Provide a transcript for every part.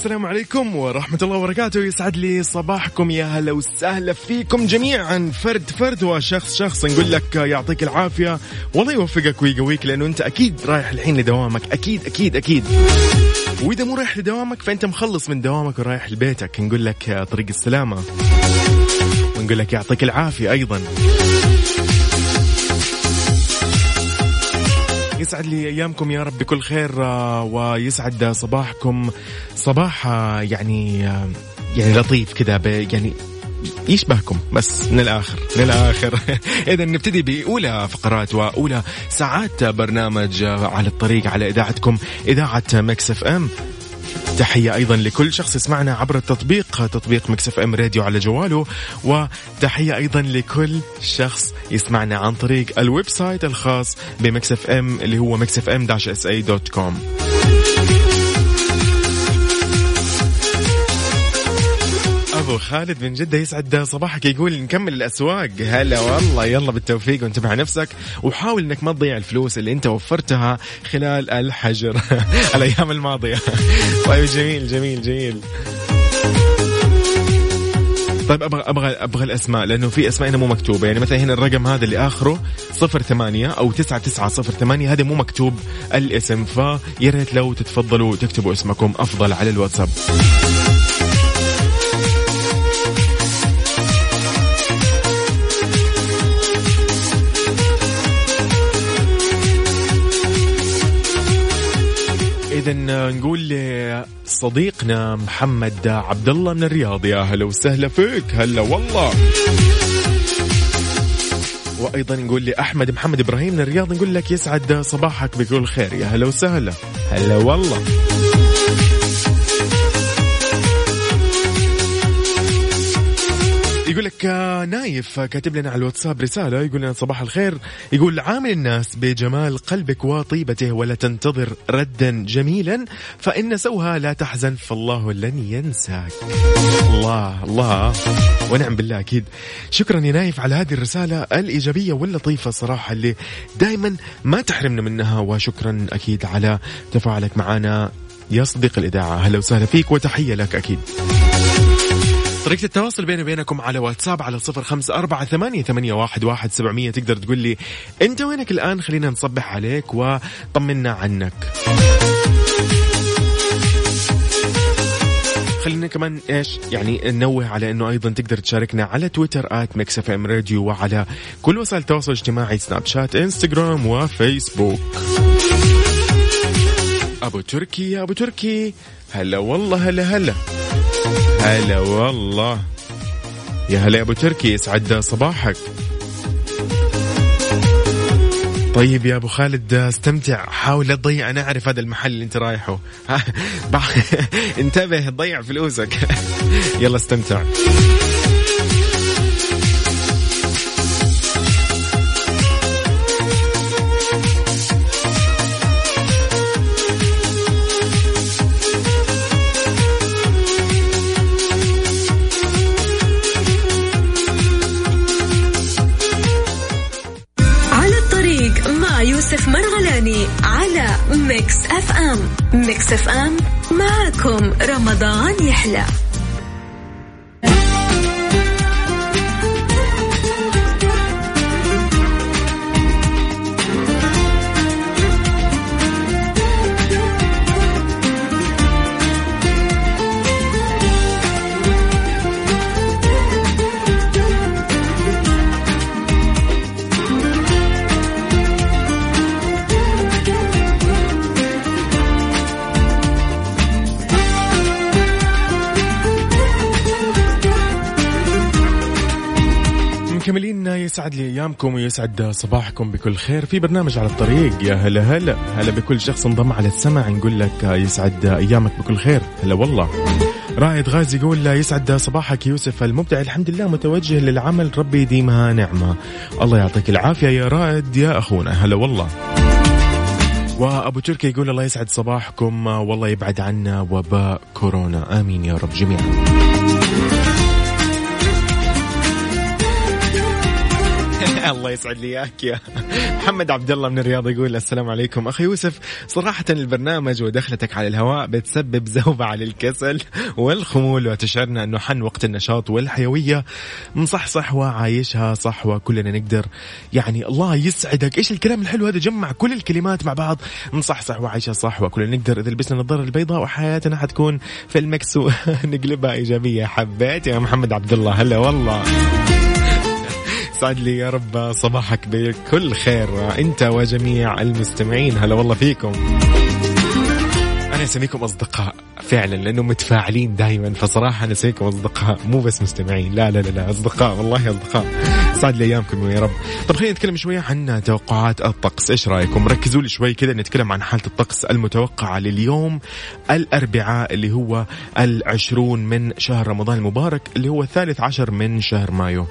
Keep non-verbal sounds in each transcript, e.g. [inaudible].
السلام عليكم ورحمة الله وبركاته. يسعد لي صباحكم يا هلا وسهلا فيكم جميعا. فرد فرد وشخص شخص نقول لك يعطيك العافية. والله يوفقك ويقويك لأنه أنت أكيد رايح الحين لدوامك. أكيد أكيد أكيد. وإذا مو رايح لدوامك فأنت مخلص من دوامك ورايح لبيتك. نقول لك طريق السلامة. ونقول لك يعطيك العافية أيضا. يسعد لي أيامكم يا رب بكل خير آه، ويسعد صباحكم. صباح آه، يعني آه، يعني لطيف كذا يعني يشبهكم بس من الآخر من الآخر. [laughs] اذا نبتدي بأولى فقرات وأولى ساعات برنامج على الطريق على إذاعتكم إذاعة مكس إف إم. تحية أيضا لكل شخص يسمعنا عبر التطبيق تطبيق Mix FM Radio على جواله وتحية أيضا لكل شخص يسمعنا عن طريق ال website الخاص ب Mix FM اللي هو Mix FM dash SA dot com. ابو خالد من جدة يسعد صباحك يقول نكمل الأسواق. هلا والله يلا بالتوفيق وانتبه على نفسك. وحاول إنك ما تضيع الفلوس اللي أنت وفرتها خلال الحجر [laughs] الأيام الماضية. [laughs] طيب جميل جميل جميل. طيب أبغى أبغى أبغى الأسماء لأنه في أسماء هنا مو مكتوبة. يعني مثلا هنا الرقم هذا اللي آخره 08 أو 9908 هذا مو مكتوب. الاسم فيا ريت لو تتفضلوا تكتبوا اسمكم أفضل على الواتساب. إذا نقول لصديقنا محمد عبد الله من الرياض يا هلا وسهلا فيك. هلا والله. وأيضا نقول لأحمد محمد إبراهيم من الرياض نقول لك يسعد صباحك بكل خير. يا هلا وسهلا. هلا والله. يقول لك آه، نايف كاتب لنا على الواتساب رسالة يقول لنا صباح الخير. يقول عامل الناس بجمال قلبك وطيبته ولا تنتظر ردا جميلا فإن سوها لا تحزن فالله لن ينساك. الله الله. ونعم بالله أكيد. شكرا يا نايف على هذه الرسالة الإيجابية واللطيفة صراحة اللي دائما ما تحرمنا منها وشكرا أكيد على تفاعلك معنا. يا صديق الإذاعة هلا وسهلا فيك وتحية لك أكيد. طريقة التواصل بيني وبينكم على واتساب على صفر خمسة أربعة ثمانية, ثمانية واحد, واحد سبعمية تقدر تقول لي أنت وينك الآن؟ خلينا نصبح عليك وطمنا عنك. خلينا كمان إيش؟ يعني ننوه على إنه أيضا تقدر تشاركنا على تويتر at Mix FM Radio وعلى كل وسائل التواصل الاجتماعي سناب شات إنستغرام وفيسبوك. أبو تركي يا أبو تركي. هلا والله هلا هلا. هلا والله. يا هلا يا أبو تركي يسعد صباحك. طيب يا أبو خالد استمتع. حاول لا تضيع أنا أعرف هذا المحل اللي أنت رايحه. [laughs] انتبه تضيع فلوسك. [laughs] يلا استمتع. ميكس أف أم. ميكس أف أم. معكم رمضان يحلى. مكملين يسعد لي أيامكم ويسعد صباحكم بكل خير في برنامج على الطريق. يا هلا هلا هلا بكل شخص انضم على السمع نقول لك يسعد أيامك بكل خير. هلا والله. رائد غازي يقول يسعد صباحك يوسف المبدع. الحمد لله متوجه للعمل ربي يديمها نعمة. الله يعطيك العافية يا رائد يا أخونا. هلا والله. وأبو تركي يقول الله يسعد صباحكم والله يبعد عنا وباء كورونا. آمين يا رب جميعا. [laughs] الله يسعد لي إياك يا محمد عبد الله من الرياض يقول السلام عليكم. أخي يوسف صراحة البرنامج ودخلتك على الهواء بتسبب زوبعة للكسل والخمول وتشعرنا أنه حن وقت النشاط والحيوية مصحصح وعايشها صح وكلنا نقدر. يعني الله يسعدك. إيش الكلام الحلو هذا؟ جمع كل الكلمات مع بعض مصحصح وعايشها صح وكلنا نقدر. إذا لبسنا النظارة البيضاء وحياتنا حتكون في المكس ونقلبها [laughs] إيجابية. حبيت يا محمد عبد الله هلا والله. يسعد لي يا رب صباحك بكل خير. انت وجميع المستمعين هلا والله فيكم. أنا أسميكم أصدقاء فعلا لأنه متفاعلين دائما فصراحة أنا أسميكم أصدقاء مو بس مستمعين. لا لا لا, لا أصدقاء والله أصدقاء. سعد لي أيامكم يا رب. طب خلينا نتكلم شوية عن توقعات الطقس. إيش رأيكم؟ ركزوا لي شوي كذا نتكلم عن حالة الطقس المتوقعة لليوم الأربعاء اللي هو العشرون من شهر رمضان المبارك اللي هو الثالث عشر من شهر مايو.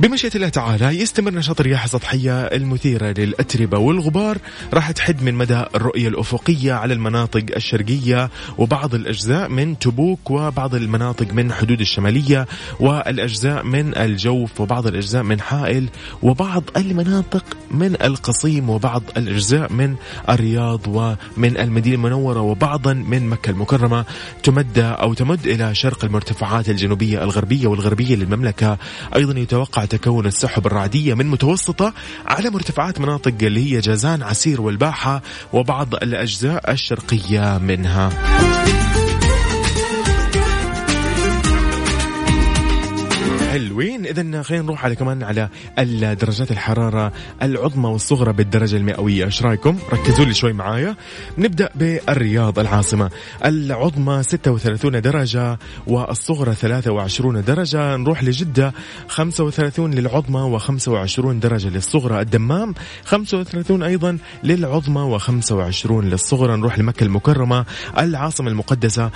بمشيئة الله تعالى يستمر نشاط الرياح السطحية المثيرة للأتربة والغبار. راح تحد من مدى الرؤية الأفقية على المناطق الشرقية وبعض الأجزاء من تبوك وبعض المناطق من حدود الشمالية والأجزاء من الجوف وبعض الأجزاء من حائل وبعض المناطق من القصيم وبعض الأجزاء من الرياض ومن المدينة المنورة وبعضا من مكة المكرمة. تمد أو تمد إلى شرق المرتفعات الجنوبية الغربية والغربية للمملكة. أيضا يتوقع تكون السحب الرعدية من متوسطة على مرتفعات مناطق اللي هي جازان عسير والباحة وبعض الأجزاء الشرقية منها. حلوين. اذا خلينا نروح على كمان على درجات الحرارة العظمى والصغرى بالدرجة المئوية. إيش رأيكم؟ ركزوا لي شوي معايا. نبدأ بالرياض العاصمة. العظمى 36 درجة والصغرى 23 درجة. نروح لجدة 35 للعظمى و25 درجة للصغرى. الدمام 35 أيضا للعظمى و25 للصغرى. نروح لمكة المكرمة العاصمة المقدسة.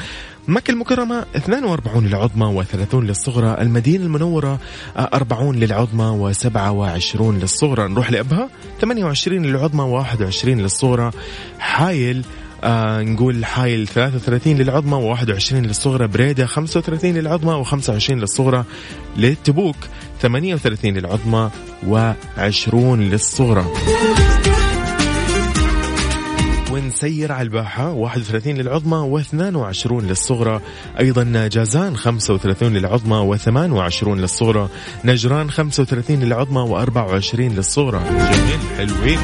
مكة المكرمة 42 للعظمى و30 للصغرى المدينة المنورة 40 للعظمى و27 للصغرى. نروح لأبها 28 للعظمى و21 للصغرى. حايل آه نقول حايل 33 للعظمى و21 للصغرى. بريدة 35 للعظمى و25 للصغرى. للتبوك 38 للعظمى و20 للصغرى. ونسير على الباحة 31 للعظمى و22 للصغرى. أيضا جازان 35 للعظمى و28 للصغرى. نجران 35 للعظمى و24 للصغرى. جميل حلوين.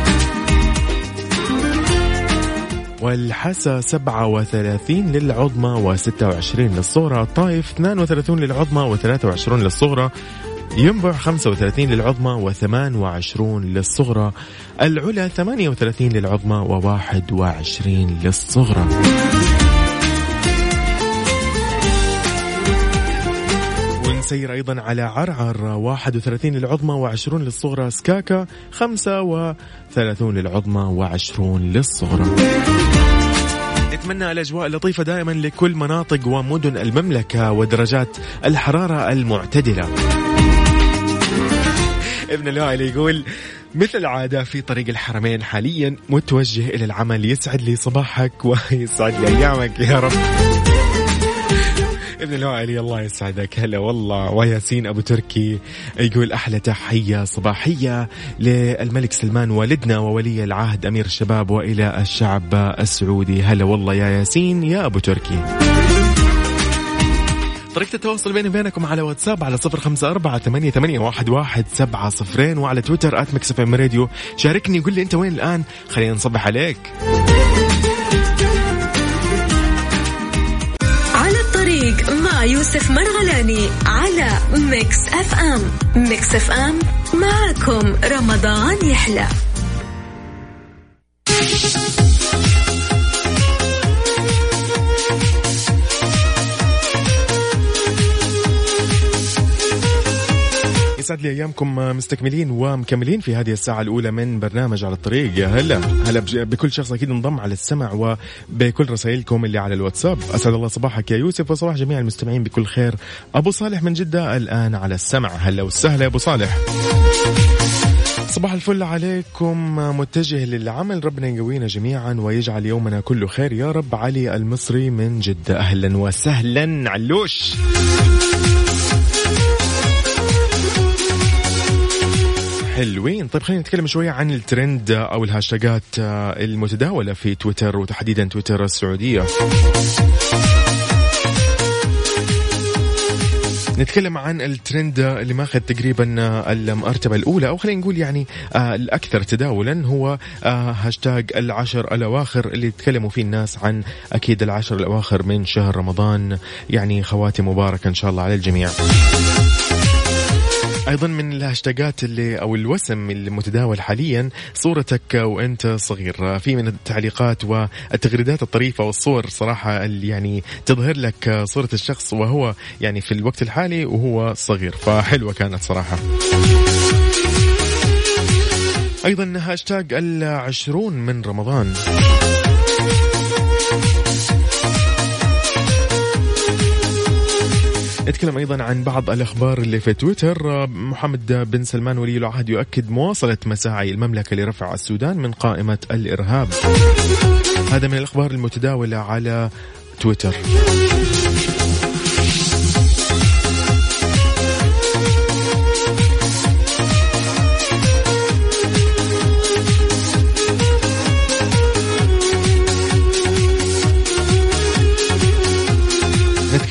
والحسا 37 للعظمى و26 للصغرى. الطائف 32 للعظمى و23 للصغرى. ينبع 35 للعظمى و28 للصغرى. العلا 38 للعظمى و21 للصغرى. ونسير أيضا على عرعر 31 للعظمى و20 للصغرى. سكاكا 35 للعظمى و20 للصغرى. نتمنى الأجواء اللطيفة دائما لكل مناطق ومدن المملكة ودرجات الحرارة المعتدلة. ابن الوائل يقول مثل العادة في طريق الحرمين حاليا متوجه إلى العمل يسعد لي صباحك [laughs] ويسعد لي أيامك يا رب. ابن الوائلي الله يسعدك. هلا والله. وياسين أبو تركي يقول أحلى تحية صباحية للملك سلمان والدنا وولي العهد أمير الشباب وإلى الشعب السعودي. هلا والله يا ياسين يا أبو تركي. طريقة التواصل بيني وبينكم على واتساب على صفر خمسة أربعة ثمانية, ثمانية واحد, واحد سبعة صفرين وعلى تويتر at Mix FM Radio شاركني قول لي أنت وين الآن؟ خلينا نصبح عليك. على الطريق مع يوسف مرغلاني على ميكس اف ام ميكس اف ام معكم رمضان يحلى. يسعد لي أيامكم مستكملين ومكملين في هذه الساعة الأولى من برنامج على الطريق. هلا هلا بكل شخص أكيد انضم على السمع وبكل رسائلكم اللي على الواتساب. أسعد الله صباحك يا يوسف وصباح جميع المستمعين بكل خير. أبو صالح من جدة الآن على السمع. هلا وسهلا يا أبو صالح. صباح الفل عليكم. متجه للعمل ربنا يقوينا جميعا ويجعل يومنا كله خير. يا رب علي المصري من جدة. أهلا وسهلا علوش. حلوين. طيب خلينا نتكلم شوية عن الترند أو ال hashtagات المتداولة في تويتر وتحديدا تويتر السعودية. نتكلم عن الترند اللي ماخذ تقريبا المرتبة الأولى أو خلينا نقول يعني آه، الأكثر تداولا هو آه، هاشتاج العشر الأواخر اللي يتكلموا فيه الناس عن أكيد العشر الأواخر من شهر رمضان. يعني خواتم مباركة إن شاء الله على الجميع. أيضا من ال hashtagات اللي أو الوسم المتداول حاليا صورتك وأنت صغير. في من التعليقات والتغريدات الطريفة والصور صراحة اللي يعني تظهر لك صورة الشخص وهو يعني في الوقت الحالي وهو صغير. فحلوة كانت صراحة. أيضا هاشتاج العشرون من رمضان. نتكلم أيضا عن بعض الأخبار اللي في تويتر. محمد بن سلمان ولي العهد يؤكد مواصلة مساعي المملكة لرفع السودان من قائمة الإرهاب. هذا من الأخبار المتداولة على تويتر.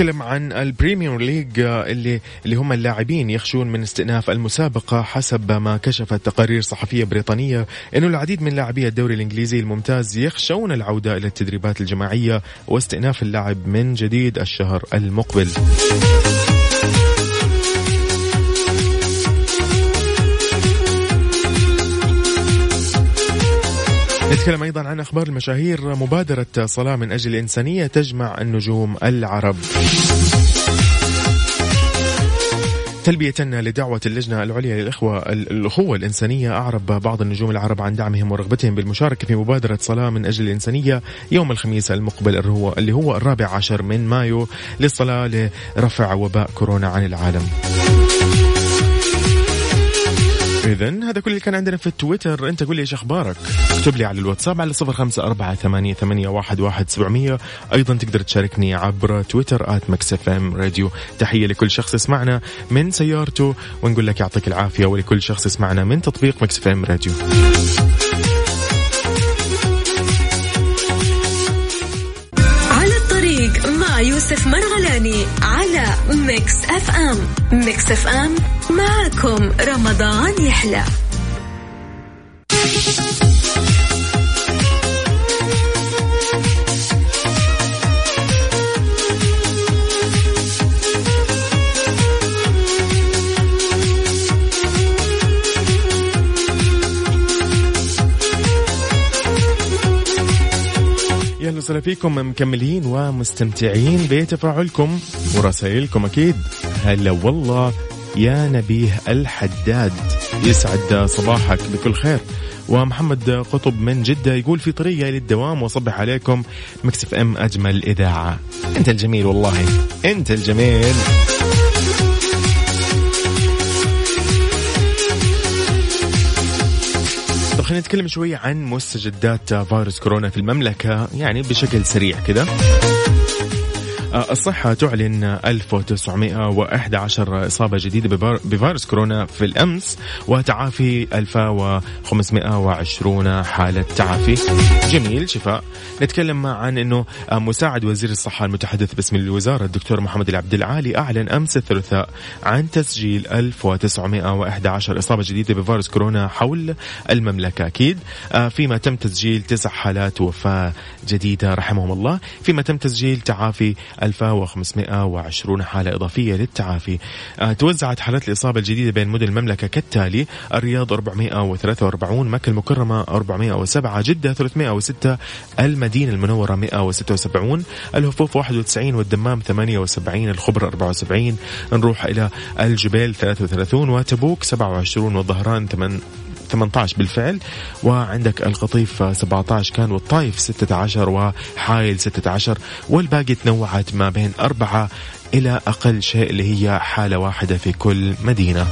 نتكلم عن ال Premier League اللي اللي هم اللاعبين يخشون من استئناف المسابقة حسب ما كشفت تقارير صحفية بريطانية إنه العديد من لاعبي الدوري الإنجليزي الممتاز يخشون العودة إلى التدريبات الجماعية واستئناف اللعب من جديد الشهر المقبل. نتكلم أيضا عن أخبار المشاهير مبادرة صلاة من أجل الإنسانية تجمع النجوم العرب. تلبية لدعوة اللجنة العليا للإخوة الأخوة الإنسانية أعرب بعض النجوم العرب عن دعمهم ورغبتهم بالمشاركة في مبادرة صلاة من أجل الإنسانية يوم الخميس المقبل هو اللي هو الرابع عشر من مايو للصلاة لرفع وباء كورونا عن العالم. إذا هذا كل اللي كان عندنا في التويتر أنت قول لي إيش أخبارك. اكتب لي على الواتساب على صفر خمسة أربعة ثمانية, ثمانية واحد, واحد سبعة صفرين. أيضا تقدر تشاركني عبر تويتر at Mix FM Radio. تحية لكل شخص يسمعنا من سيارته ونقول لك يعطيك العافية ولكل شخص يسمعنا من تطبيق مكس إف إم راديو. على الطريق مع يوسف مرغلاني على ميكس اف ام. ميكس اف ام معكم رمضان يحلى. أهلا وسهلا فيكم مكملين ومستمتعين بتفاعلكم ورسائلكم أكيد. هلا والله يا نبيه الحداد يسعد صباحك بكل خير. ومحمد قطب من جدة يقول في طريقة للدوام وصبح عليكم مكسف أم أجمل إذاعة. أنت الجميل والله أنت الجميل. خلينا نتكلم شوي عن مستجدات فيروس كورونا في المملكة يعني بشكل سريع كذا الصحة تعلن 1911 إصابة جديدة بفيروس كورونا في الأمس وتعافي 1520 حالة تعافي. جميل شفاء. نتكلم عن أنه مساعد وزير الصحة المتحدث باسم الوزارة الدكتور محمد العبد العالي أعلن أمس الثلاثاء عن تسجيل 1911 إصابة جديدة بفيروس كورونا حول المملكة. أكيد فيما تم تسجيل تسع حالات وفاة جديدة رحمهم الله. فيما تم تسجيل تعافي 1520 حالة إضافية للتعافي. آه، توزعت حالات الإصابة الجديدة بين مدن المملكة كالتالي الرياض 443 مكة المكرمة 407 جدة 306 المدينة المنورة 176 الهفوف 91 والدمام 78 الخبر 74 نروح إلى الجبيل 33 وتبوك 27 والظهران 8 18 بالفعل وعندك القطيف 17 كان والطايف 16 وحايل 16 والباقي تنوعت ما بين أربعة إلى أقل شيء اللي هي حالة واحدة في كل مدينة.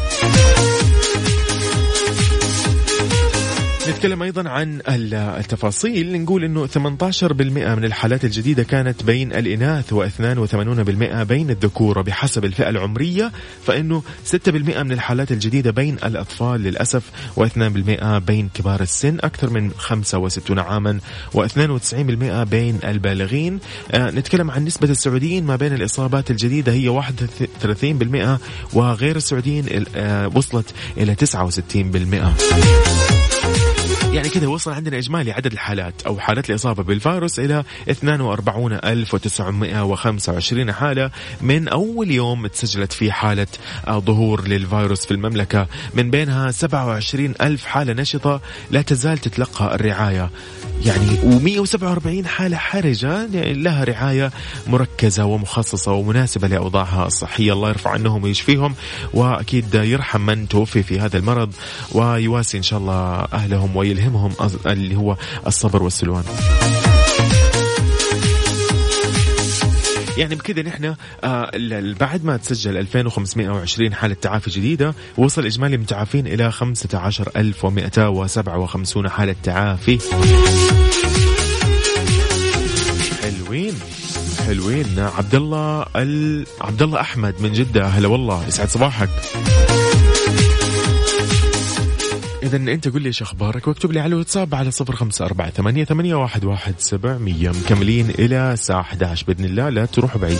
نتكلم أيضا عن التفاصيل. نقول إنه 18% من الحالات الجديدة كانت بين الإناث و82% بين الذكور. وبحسب الفئة العمرية فإنه 6% من الحالات الجديدة بين الأطفال للأسف و2% بين كبار السن أكثر من 65 عاما و92% بين البالغين. آه نتكلم عن نسبة السعوديين ما بين الإصابات الجديدة هي 31% وغير السعوديين آه وصلت إلى 69% يعني كذا وصل عندنا إجمالي عدد الحالات أو حالات الإصابة بالفيروس إلى 42925 حالة من أول يوم تسجلت فيه حالة ظهور للفيروس في المملكة. من بينها 27 ألف حالة نشطة لا تزال تتلقى الرعاية. يعني و147 حالة حرجة لها رعاية مركزة ومخصصة ومناسبة لأوضاعها الصحية. الله يرفع عنهم ويشفيهم وأكيد يرحم من توفي في هذا المرض ويواسي إن شاء الله أهلهم ويلهمهم اللي هو الصبر والسلوان. يعني بكذا نحن آه بعد ما تسجل 2520 حالة تعافي جديدة وصل إجمالي المتعافين إلى 15157 حالة تعافي. حلوين حلوين. عبد الله ال... عبد الله أحمد من جدة هلا والله يسعد صباحك. إذا أنت قل لي إيش أخبارك واكتب لي على الواتساب على صفر خمسة أربعة ثمانية, ثمانية واحد, واحد سبعمية مكملين إلى الساعة 11 بإذن الله لا تروحوا بعيد.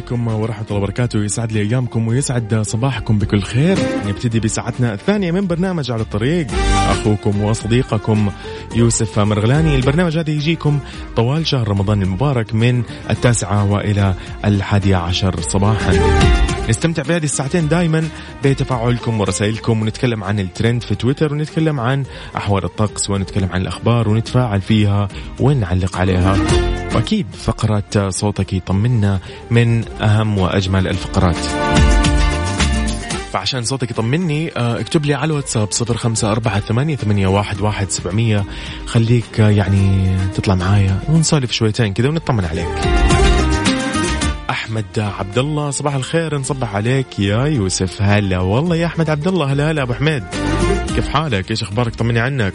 عليكم ورحمة الله وبركاته. يسعد لي أيامكم ويسعد صباحكم بكل خير. نبتدي بساعتنا الثانية من برنامج على الطريق. أخوكم وصديقكم يوسف مرغلاني. البرنامج هذا يجيكم طوال شهر رمضان المبارك من التاسعة وإلى الحادية عشر صباحا. نستمتع بهذه الساعتين دائما بتفاعلكم ورسائلكم ونتكلم عن الترند في تويتر ونتكلم عن أحوال الطقس ونتكلم عن الأخبار ونتفاعل فيها ونعلق عليها. وأكيد فقرة صوتك يطمنا من أهم وأجمل الفقرات. فعشان صوتك يطمني آه، اكتب لي على الواتساب صفر خمسة أربعة ثمانية, ثمانية واحد, واحد سبعمية. خليك آه، يعني تطلع معايا ونسولف شويتين كذا ونطمن عليك. أحمد عبد الله صباح الخير نصبح عليك يا يوسف. هلا والله يا أحمد عبد الله هلا هلا أبو حميد. كيف حالك؟ إيش أخبارك؟ طمني عنك.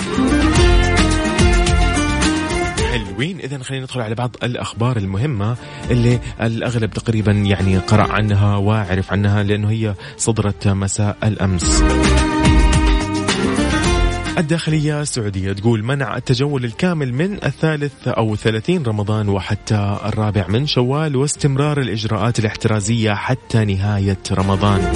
حلوين. اذا خلينا ندخل على بعض الأخبار المهمة اللي الأغلب تقريبا يعني قرأ عنها وعرف عنها لأنه هي صدرت مساء الأمس. الداخلية السعودية تقول منع التجول الكامل من الثالث أو ثلاثين رمضان وحتى الرابع من شوال واستمرار الإجراءات الاحترازية حتى نهاية رمضان.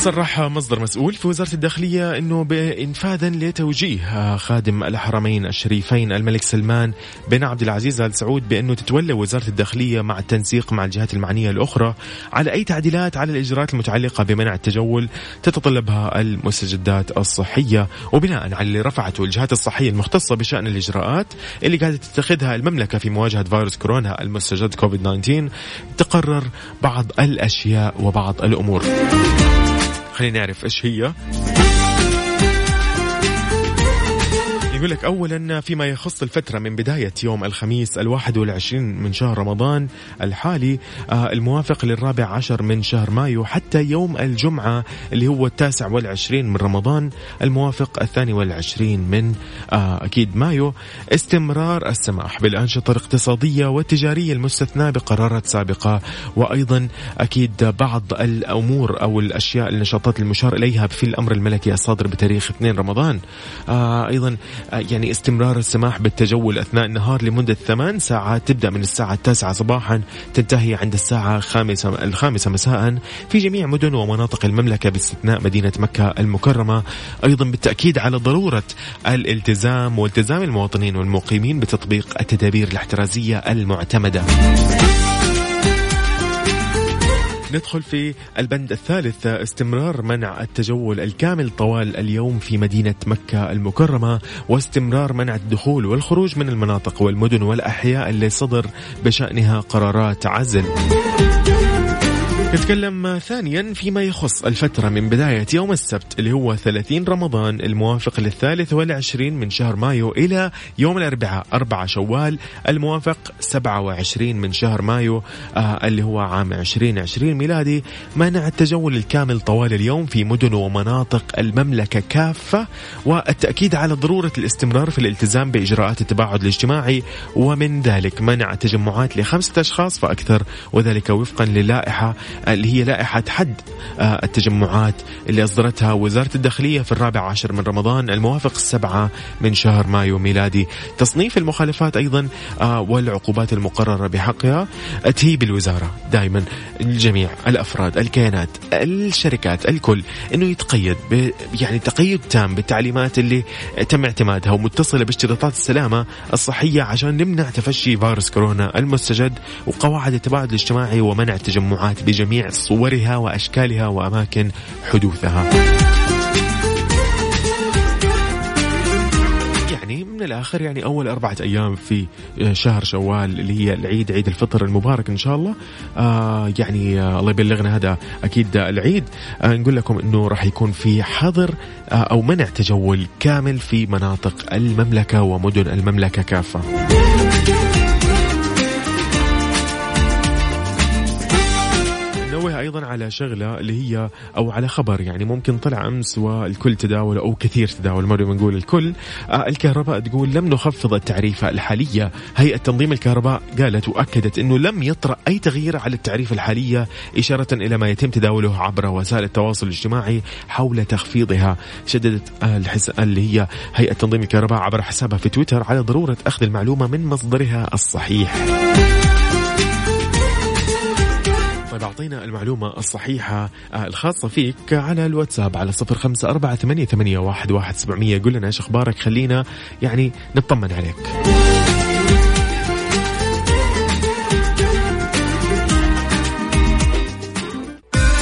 صرح مصدر مسؤول في وزارة الداخلية أنه بإنفاذا لتوجيه خادم الحرمين الشريفين الملك سلمان بن عبد العزيز آل سعود بأنه تتولى وزارة الداخلية مع التنسيق مع الجهات المعنية الأخرى على أي تعديلات على الإجراءات المتعلقة بمنع التجول تتطلبها المستجدات الصحية وبناء على اللي رفعته الجهات الصحية المختصة بشأن الإجراءات اللي قاعدة تتخذها المملكة في مواجهة فيروس كورونا المستجد كوفيد 19 تقرر بعض الأشياء وبعض الأمور. خلينا نعرف إيش هي. يقول لك اولا فيما يخص الفترة من بداية يوم الخميس الواحد والعشرين من شهر رمضان الحالي آه، الموافق للرابع عشر من شهر مايو حتى يوم الجمعة اللي هو التاسع والعشرين من رمضان الموافق الثاني والعشرين من آه، أكيد مايو. استمرار السماح بالأنشطة الاقتصادية والتجارية المستثناة بقرارات سابقة وأيضا أكيد بعض الأمور أو الأشياء النشاطات المشار إليها في الأمر الملكي الصادر بتاريخ 2 رمضان. آه، أيضا يعني استمرار السماح بالتجول أثناء النهار لمدة ثمان ساعات. تبدأ من الساعة التاسعة صباحا تنتهي عند الساعة الخامسة, الخامسة مساء في جميع مدن ومناطق المملكة باستثناء مدينة مكة المكرمة. أيضا بالتأكيد على ضرورة الالتزام والتزام المواطنين والمقيمين بتطبيق التدابير الاحترازية المعتمدة. ندخل في البند الثالث استمرار منع التجول الكامل طوال اليوم في مدينة مكة المكرمة واستمرار منع الدخول والخروج من المناطق والمدن والأحياء اللي صدر بشأنها قرارات عزل. نتكلم ثانيا فيما يخص الفترة من بداية يوم السبت اللي هو 30 رمضان الموافق للثالث والعشرين من شهر مايو إلى يوم الأربعاء 4 شوال الموافق 27 من شهر مايو آه اللي هو عام 2020 ميلادي. منع التجول الكامل طوال اليوم في مدن ومناطق المملكة كافة والتأكيد على ضرورة الاستمرار في الالتزام بإجراءات التباعد الاجتماعي ومن ذلك منع تجمعات لخمسة أشخاص فأكثر وذلك وفقا للائحة اللي هي لائحة حد آه، التجمعات اللي أصدرتها وزارة الداخلية في الرابع عشر من رمضان الموافق السبعة من شهر مايو ميلادي. تصنيف المخالفات أيضا آه، والعقوبات المقررة بحقها تهيب الوزارة دائما الجميع الأفراد الكيانات الشركات الكل أنه يتقيد يعني تقيد تام بالتعليمات اللي تم اعتمادها ومتصلة باشتراطات السلامة الصحية عشان نمنع تفشي فيروس كورونا المستجد وقواعد التباعد الاجتماعي ومنع التجمعات بجميع جميع صورها وأشكالها وأماكن حدوثها. يعني من الآخر يعني أول أربعة أيام في شهر شوال اللي هي العيد عيد الفطر المبارك إن شاء الله آه يعني آه الله يبلغنا هذا أكيد العيد آه نقول لكم إنه راح يكون في حظر آه أو منع تجول كامل في مناطق المملكة ومدن المملكة كافة. أيضا على شغلة اللي هي أو على خبر يعني ممكن طلع أمس والكل تداول أو كثير تداول ما بنقول الكل. آه الكهرباء تقول لم نخفض التعريفه الحالية. هيئة تنظيم الكهرباء قالت وأكدت إنه لم يطرأ أي تغيير على التعريفه الحالية إشارة إلى ما يتم تداوله عبر وسائل التواصل الاجتماعي حول تخفيضها. شددت الحس... اللي هي هيئة تنظيم الكهرباء عبر حسابها في تويتر على ضرورة أخذ المعلومة من مصدرها الصحيح. طيب أعطينا المعلومة الصحيحة آه، الخاصة فيك على الواتساب على صفر خمسة أربعة ثمانية, ثمانية واحد, واحد سبعمية. قل لنا إيش أخبارك؟ خلينا يعني نطمن عليك.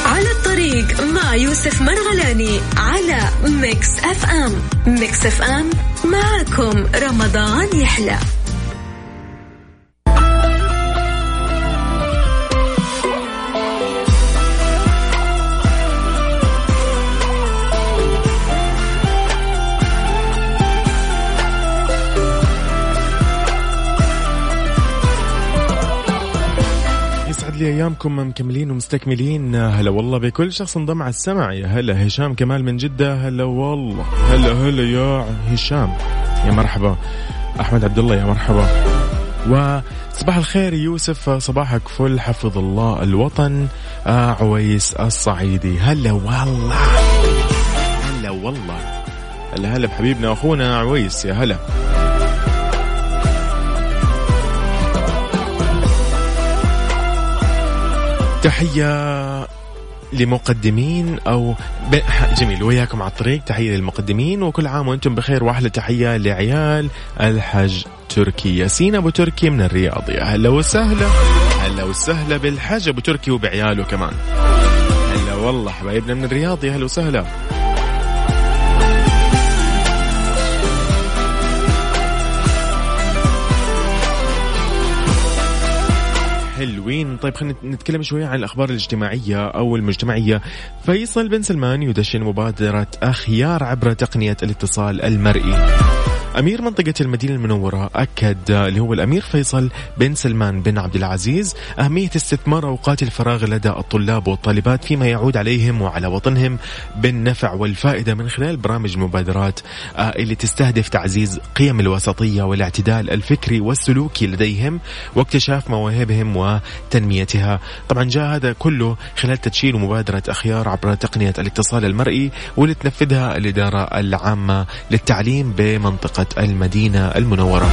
على الطريق مع يوسف مرغلاني على ميكس أف أم. ميكس أف أم معكم رمضان يحلى. لي أيامكم مكملين ومستكملين. هلا والله بكل شخص انضم على السمع. يا هلا هشام كمال من جدة. هلا والله. هلا هلا يا هشام. يا مرحبا. أحمد عبد الله يا مرحبا. وصباح الخير يوسف. صباحك فل. حفظ الله الوطن. آه عويس الصعيدي. هلا والله. هلا والله. هلا هلا بحبيبنا اخونا عويس. يا هلا. تحية لمقدمين أو. [laughs] جميل وياكم على الطريق تحية للمقدمين وكل عام وأنتم بخير وأحلى تحية لعيال الحج تركي. ياسين أبو تركي من الرياض. يا هلا وسهلا. هلا وسهلا بالحج أبو تركي وبعياله كمان. هلا والله حبايبنا من الرياض يا هلا وسهلا. حلوين. طيب خلينا نتكلم شوية عن الأخبار الاجتماعية أو المجتمعية. فيصل بن سلمان يدشن مبادرة أخيار عبر تقنية الاتصال المرئي. أمير منطقة المدينة المنورة أكد اللي هو الأمير فيصل بن سلمان بن عبد العزيز أهمية استثمار أوقات الفراغ لدى الطلاب والطالبات فيما يعود عليهم وعلى وطنهم بالنفع والفائدة من خلال برامج المبادرات آه، اللي تستهدف تعزيز قيم الوسطية والاعتدال الفكري والسلوكي لديهم واكتشاف مواهبهم وتنميتها. طبعا جاء هذا كله خلال تدشين مبادرة أخيار عبر تقنية الاتصال المرئي واللي تنفذها الإدارة العامة للتعليم بمنطقة المدينة المنورة.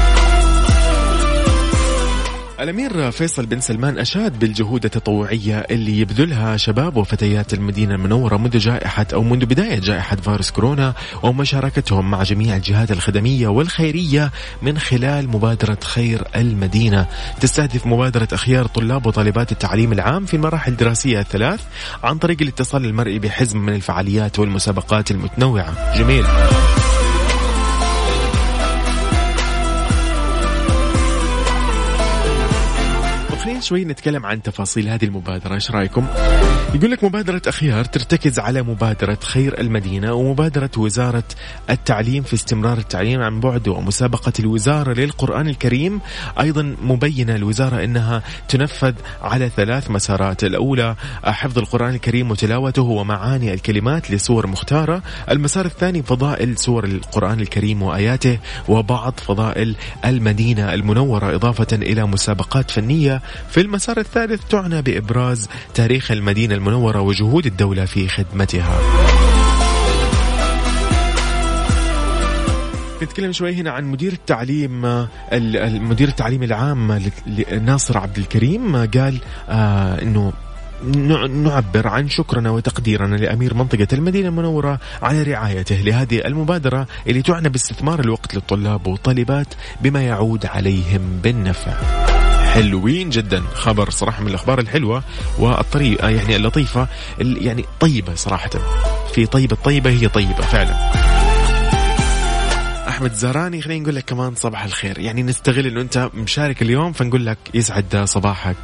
الأمير فيصل بن سلمان أشاد بالجهود التطوعية اللي يبذلها شباب وفتيات المدينة المنورة منذ جائحة أو منذ بداية جائحة فيروس كورونا ومشاركتهم مع جميع الجهات الخدمية والخيرية من خلال مبادرة خير المدينة. تستهدف مبادرة أخيار طلاب وطالبات التعليم العام في المراحل الدراسية الثلاث عن طريق الاتصال المرئي بحزم من الفعاليات والمسابقات المتنوعة. جميل. خلينا شوي نتكلم عن تفاصيل هذه المبادرة إيش رأيكم؟ يقول لك مبادرة أخيار ترتكز على مبادرة خير المدينة ومبادرة وزارة التعليم في استمرار التعليم عن بعد ومسابقة الوزارة للقرآن الكريم. أيضا مبينة الوزارة أنها تنفذ على ثلاث مسارات. الأولى حفظ القرآن الكريم وتلاوته ومعاني الكلمات لسور مختارة. المسار الثاني فضائل سور القرآن الكريم وآياته. وبعض فضائل المدينة المنورة إضافة إلى مسابقات فنية في المسار الثالث تعنى بإبراز تاريخ المدينة المنورة وجهود الدولة في خدمتها. نتكلم شوي هنا عن مدير التعليم المدير التعليم العام ناصر عبد الكريم. قال آه إنه نعبر عن شكرنا وتقديرنا لأمير منطقة المدينة المنورة على رعايته لهذه المبادرة اللي تعنى باستثمار الوقت للطلاب والطالبات بما يعود عليهم بالنفع. حلوين جدا. خبر صراحة من الأخبار الحلوة والطريقة يعني اللطيفة يعني طيبة صراحة. في طيبة طيبة هي طيبة فعلا. أحمد زهراني خلينا نقول لك كمان صباح الخير. يعني نستغل إنه أنت مشارك اليوم فنقول لك يسعد صباحك.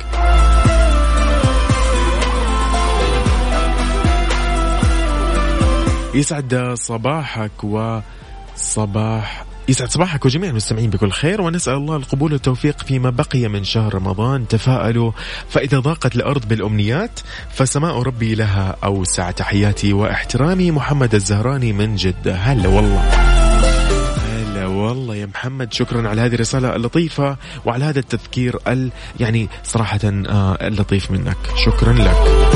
يسعد صباحك وصباح يسعد صباحك وجميع المستمعين بكل خير ونسأل الله القبول والتوفيق فيما بقي من شهر رمضان. تفاءلوا فإذا ضاقت الأرض بالأمنيات فسماء ربي لها أوسع. تحياتي واحترامي محمد الزهراني من جدة. هلا والله. هلا والله يا محمد شكرا على هذه الرسالة اللطيفة وعلى هذا التذكير ال يعني صراحة آه اللطيف منك. شكرا لك.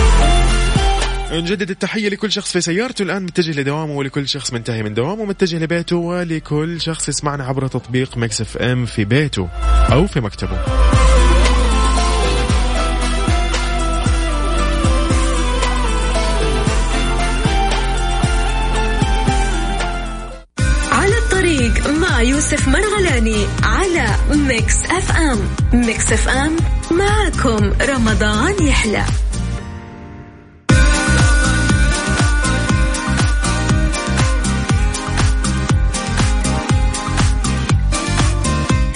نجدد التحية لكل شخص في سيارته الآن متجه لدوامه ولكل شخص منتهي من دوامه متجه لبيته ولكل شخص يسمعنا عبر تطبيق مكس إف إم في بيته أو في مكتبه. على الطريق مع يوسف مرغلاني على ميكس إف إم. ميكس إف إم معكم رمضان يحلى.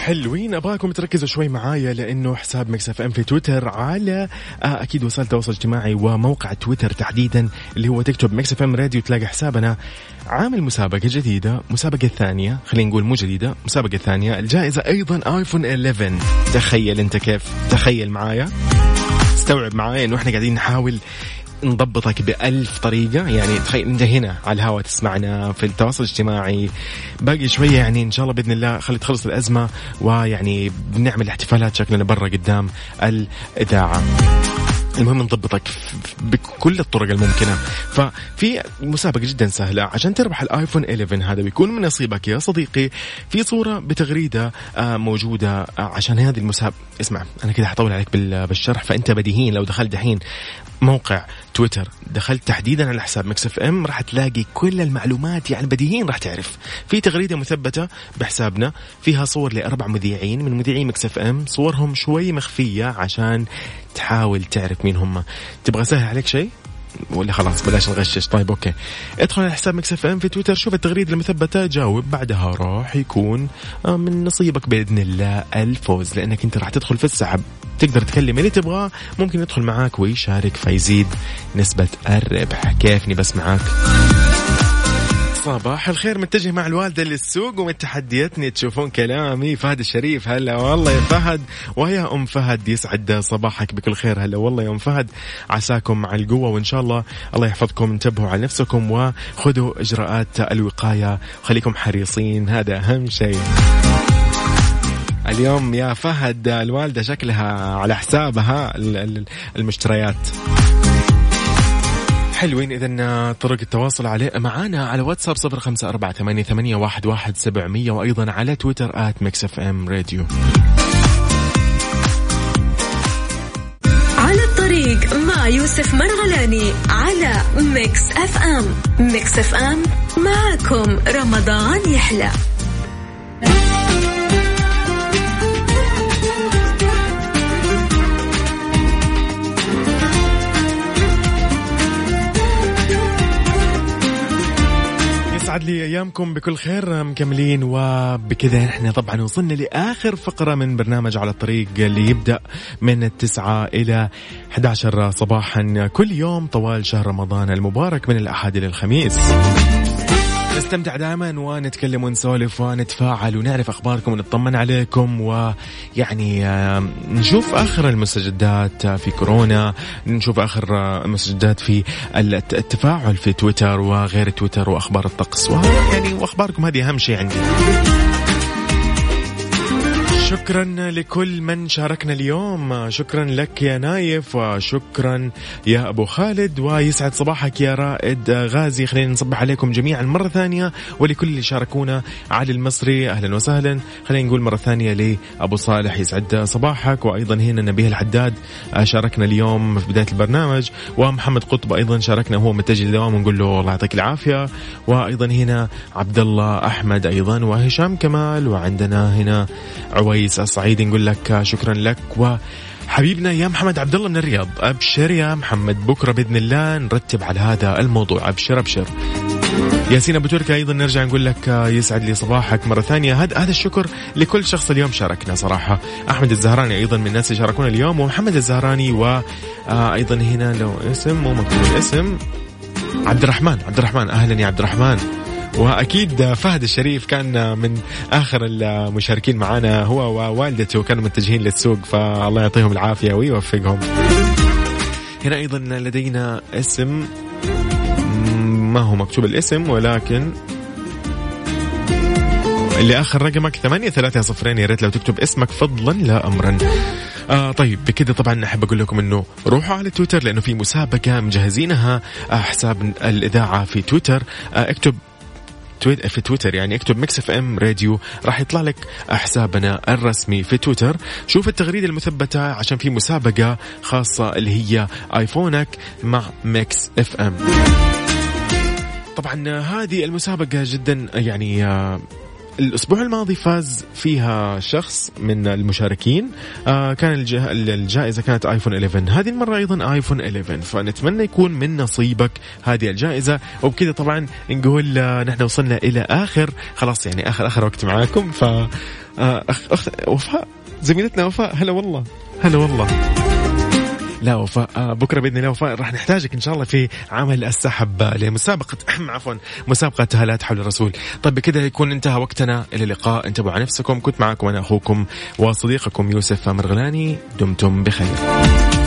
حلوين. أبغاكم تركزوا شوي معايا لأنه حساب مكس إف إم في تويتر على آه أكيد وسائل التواصل الاجتماعي وموقع تويتر تحديدا اللي هو تكتب مكس إف إم راديو. تلاقي حسابنا. عامل مسابقة جديدة مسابقة ثانية خلينا نقول مو جديدة مسابقة ثانية. الجائزة أيضا آيفون 11 تخيل أنت كيف. تخيل معايا. استوعب معايا إنه إحنا قاعدين نحاول نضبطك بألف طريقة. يعني تخيل أنت هنا على الهواء تسمعنا في التواصل الاجتماعي. باقي شوية يعني إن شاء الله بإذن الله خلي تخلص الأزمة ويعني بنعمل احتفالات شكلنا برا قدام الإذاعة. المهم نضبطك بكل الطرق الممكنة. ففي مسابقة جدا سهلة. عشان تربح الآيفون 11 هذا بيكون من نصيبك يا صديقي. في صورة بتغريدة آه، موجودة آه، عشان هذه المسابقة اسمع أنا كده حطول عليك بالشرح فأنت بديهين لو دخلت دحين. موقع تويتر. دخلت تحديدا على حساب مكس إف إم راح تلاقي كل المعلومات يعني بديهيين راح تعرف. في تغريدة مثبتة بحسابنا فيها صور لأربع مذيعين من مذيعين مكس إف إم صورهم شوي مخفية عشان تحاول تعرف مين هم. تبغى أسهل عليك شيء؟ ولا خلاص بلاش نغشش طيب أوكي. ادخل على حساب مكس إف إم في تويتر شوف التغريده المثبته جاوب. بعدها راح يكون آه، من نصيبك بإذن الله الفوز لأنك أنت راح تدخل في السحب. تقدر تكلم اللي تبغاه. ممكن يدخل معاك ويشارك فيزيد نسبة الربح. كيفني بس معاك؟ صباح الخير. متجه مع الوالدة للسوق ومن تحدياتني تشوفون كلامي. فهد الشريف. هلا والله يا فهد. ويا أم فهد. يسعد صباحك بكل خير. هلا والله يا أم فهد. عساكم مع القوة وإن شاء الله الله يحفظكم. انتبهوا على نفسكم وخذوا إجراءات الوقاية. خليكم حريصين. هذا أهم شيء. اليوم يا فهد الوالدة شكلها على حسابها المشتريات. حلوين. إذا طرق التواصل عليه معانا على واتساب صفر خمسة أربعة ثمانية, ثمانية واحد, واحد سبعمية وأيضا على تويتر at ميكس إف إم راديو. على الطريق مع يوسف مرغلاني على ميكس إف إم. ميكس إف إم معكم رمضان يحلى. يسعد لي أيامكم بكل خير مكملين وبكذا إحنا طبعا وصلنا لآخر فقرة من برنامج على الطريق اللي يبدأ من التسعة إلى 11 صباحا. كل يوم طوال شهر رمضان المبارك من الأحد إلى الخميس. نستمتع دائما ونتكلم ونسولف ونتفاعل ونعرف أخباركم ونطمن عليكم ويعني نشوف آخر المستجدات في كورونا نشوف آخر المستجدات في التفاعل في تويتر وغير تويتر وأخبار الطقس. ويعني وأخباركم هذه أهم شيء عندي. شكرا لكل من شاركنا اليوم. شكرا لك يا نايف وشكرا يا أبو خالد ويسعد صباحك يا رائد غازي. خلينا نصبح عليكم جميعا مرة ثانية ولكل اللي شاركونا علي المصري أهلا وسهلا. خلينا نقول مرة ثانية لأبو صالح يسعد صباحك وأيضا هنا نبيه الحداد شاركنا اليوم في بداية البرنامج. ومحمد قطب أيضا شاركنا هو متجه للدوام ونقول له الله يعطيك العافية. وأيضا هنا عبد الله أحمد أيضا وهشام كمال وعندنا هنا عوي كويس الصعيدي نقول لك شكرا لك. و حبيبنا يا محمد عبد الله من الرياض أبشر يا محمد بكرة بإذن الله نرتب على هذا الموضوع. أبشر أبشر. ياسين أبو تركي أيضا نرجع نقول لك يسعد لي صباحك مرة ثانية. هذا هذا الشكر لكل شخص اليوم شاركنا صراحة. أحمد الزهراني أيضا من الناس اللي شاركونا اليوم ومحمد الزهراني وأيضا هنا لو اسم مو مكتوب الاسم. عبد الرحمن عبد الرحمن. أهلا يا عبد الرحمن. وأكيد فهد الشريف كان من آخر المشاركين معنا هو ووالدته كانوا متجهين للسوق فالله يعطيهم العافية ويوفقهم. هنا أيضا لدينا اسم ما هو مكتوب الاسم ولكن اللي آخر رقمك ثمانية ثلاثة صفرين. يا ريت لو تكتب اسمك فضلا لا امرا. آه طيب بكذا طبعا احب أقول لكم إنه روحوا على تويتر لأنه في مسابقة مجهزينها. آه حساب الإذاعة في تويتر. آه اكتب في تويتر يعني اكتب ميكس اف ام راديو راح يطلع لك حسابنا الرسمي في تويتر. شوف التغريدة المثبتة عشان في مسابقة خاصة اللي هي آيفونك مع ميكس اف ام. طبعا هذه المسابقة جدا يعني الأسبوع الماضي فاز فيها شخص من المشاركين. آه كان الجائزة كانت ايفون 11 هذه المرة أيضا ايفون 11 فنتمنى يكون من نصيبك هذه الجائزة. وبكذا طبعا نقول آه نحن وصلنا إلى آخر. خلاص يعني آخر آخر وقت معاكم. ف آه أخ أخ وفاء زميلتنا وفاء هلا والله. هلا والله. لا وفاء آه، بكرة بإذن الله وفاء راح نحتاجك إن شاء الله في عمل السحب لمسابقه [coughs] عفوا مسابقة هالات حول الرسول. طيب بكذا يكون انتهى وقتنا إلى اللقاء. انتبهوا على نفسكم. كنت معكم أنا أخوكم وصديقكم يوسف مرغلاني. دمتم بخير.